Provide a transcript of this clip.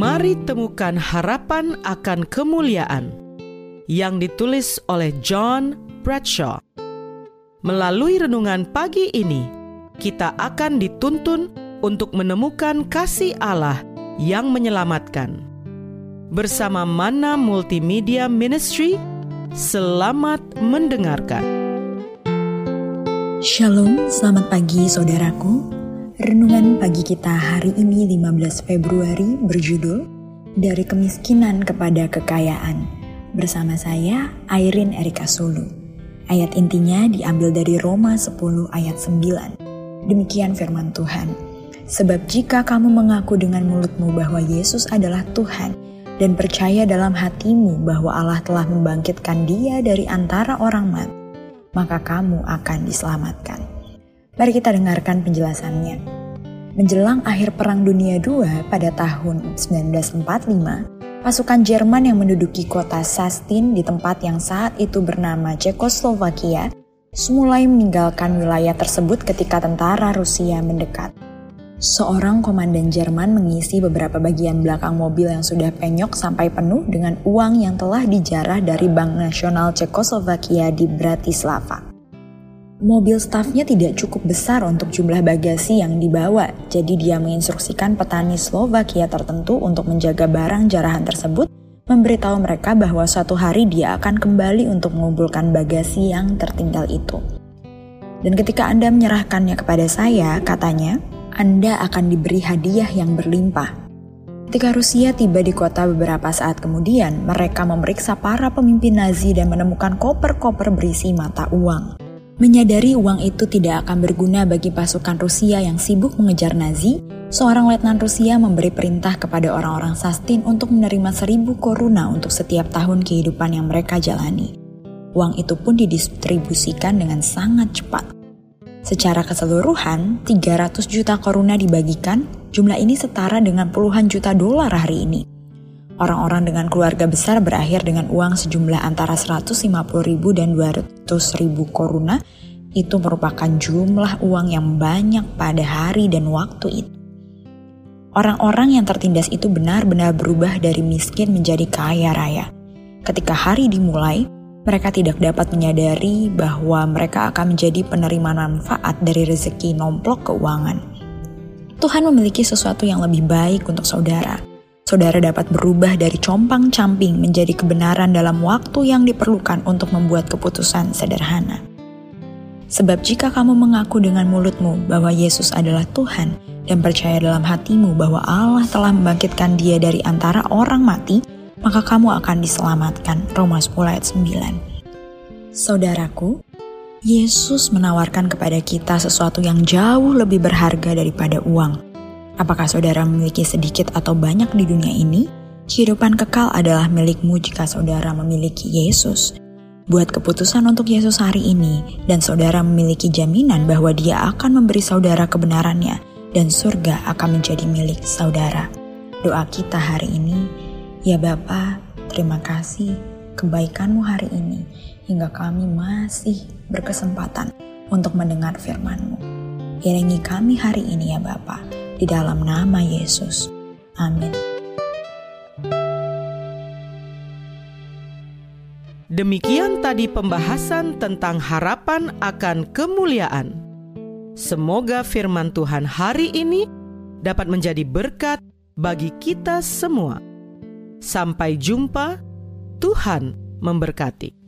Mari temukan harapan akan kemuliaan yang ditulis oleh John Bradshaw. Melalui renungan pagi ini, kita akan dituntun untuk menemukan kasih Allah yang menyelamatkan. Bersama Mana Multimedia Ministry, selamat mendengarkan. Shalom, selamat pagi saudaraku. Renungan pagi kita hari ini 15 Februari berjudul Dari Kemiskinan kepada Kekayaan bersama saya Airin Erika Sulu. Ayat intinya diambil dari Roma 10 ayat 9. Demikian firman Tuhan. Sebab jika kamu mengaku dengan mulutmu bahwa Yesus adalah Tuhan dan percaya dalam hatimu bahwa Allah telah membangkitkan dia dari antara orang mati, maka kamu akan diselamatkan. Mari kita dengarkan penjelasannya. Menjelang akhir Perang Dunia II pada tahun 1945, pasukan Jerman yang menduduki kota Sastin di tempat yang saat itu bernama Cekoslovakia mulai meninggalkan wilayah tersebut ketika tentara Rusia mendekat. Seorang komandan Jerman mengisi beberapa bagian belakang mobil yang sudah penyok sampai penuh dengan uang yang telah dijarah dari Bank Nasional Cekoslovakia di Bratislava. Mobil stafnya tidak cukup besar untuk jumlah bagasi yang dibawa, jadi dia menginstruksikan petani Slovakia tertentu untuk menjaga barang jarahan tersebut, memberitahu mereka bahwa suatu hari dia akan kembali untuk mengumpulkan bagasi yang tertinggal itu. Dan ketika Anda menyerahkannya kepada saya, katanya, Anda akan diberi hadiah yang berlimpah. Ketika Rusia tiba di kota beberapa saat kemudian, mereka memeriksa para pemimpin Nazi dan menemukan koper-koper berisi mata uang. Menyadari uang itu tidak akan berguna bagi pasukan Rusia yang sibuk mengejar Nazi, seorang letnan Rusia memberi perintah kepada orang-orang Sastin untuk menerima seribu koruna untuk setiap tahun kehidupan yang mereka jalani. Uang itu pun didistribusikan dengan sangat cepat. Secara keseluruhan, 300 juta koruna dibagikan, jumlah ini setara dengan puluhan juta dolar hari ini. Orang-orang dengan keluarga besar berakhir dengan uang sejumlah antara 150 ribu dan 200 ribu koruna. Itu merupakan jumlah uang yang banyak pada hari dan waktu itu. Orang-orang yang tertindas itu benar-benar berubah dari miskin menjadi kaya raya. Ketika hari dimulai, mereka tidak dapat menyadari bahwa mereka akan menjadi penerima manfaat dari rezeki nomplok keuangan. Tuhan memiliki sesuatu yang lebih baik untuk saudara saudara dapat berubah dari compang-camping menjadi kebenaran dalam waktu yang diperlukan untuk membuat keputusan sederhana. Sebab jika kamu mengaku dengan mulutmu bahwa Yesus adalah Tuhan dan percaya dalam hatimu bahwa Allah telah membangkitkan dia dari antara orang mati, maka kamu akan diselamatkan. Roma 10 ayat 9. Saudaraku, Yesus menawarkan kepada kita sesuatu yang jauh lebih berharga daripada uang Apakah saudara memiliki sedikit atau banyak di dunia ini? Kehidupan kekal adalah milikmu jika saudara memiliki Yesus. Buat keputusan untuk Yesus hari ini, dan saudara memiliki jaminan bahwa Dia akan memberi saudara kebenarannya, dan surga akan menjadi milik saudara. Doa kita hari ini, ya Bapa, terima kasih kebaikanmu hari ini, hingga kami masih berkesempatan untuk mendengar firman-Mu. Iringi kami hari ini ya Bapak di dalam nama Yesus. Amin. Demikian tadi pembahasan tentang harapan akan kemuliaan. Semoga firman Tuhan hari ini dapat menjadi berkat bagi kita semua. Sampai jumpa, Tuhan memberkati.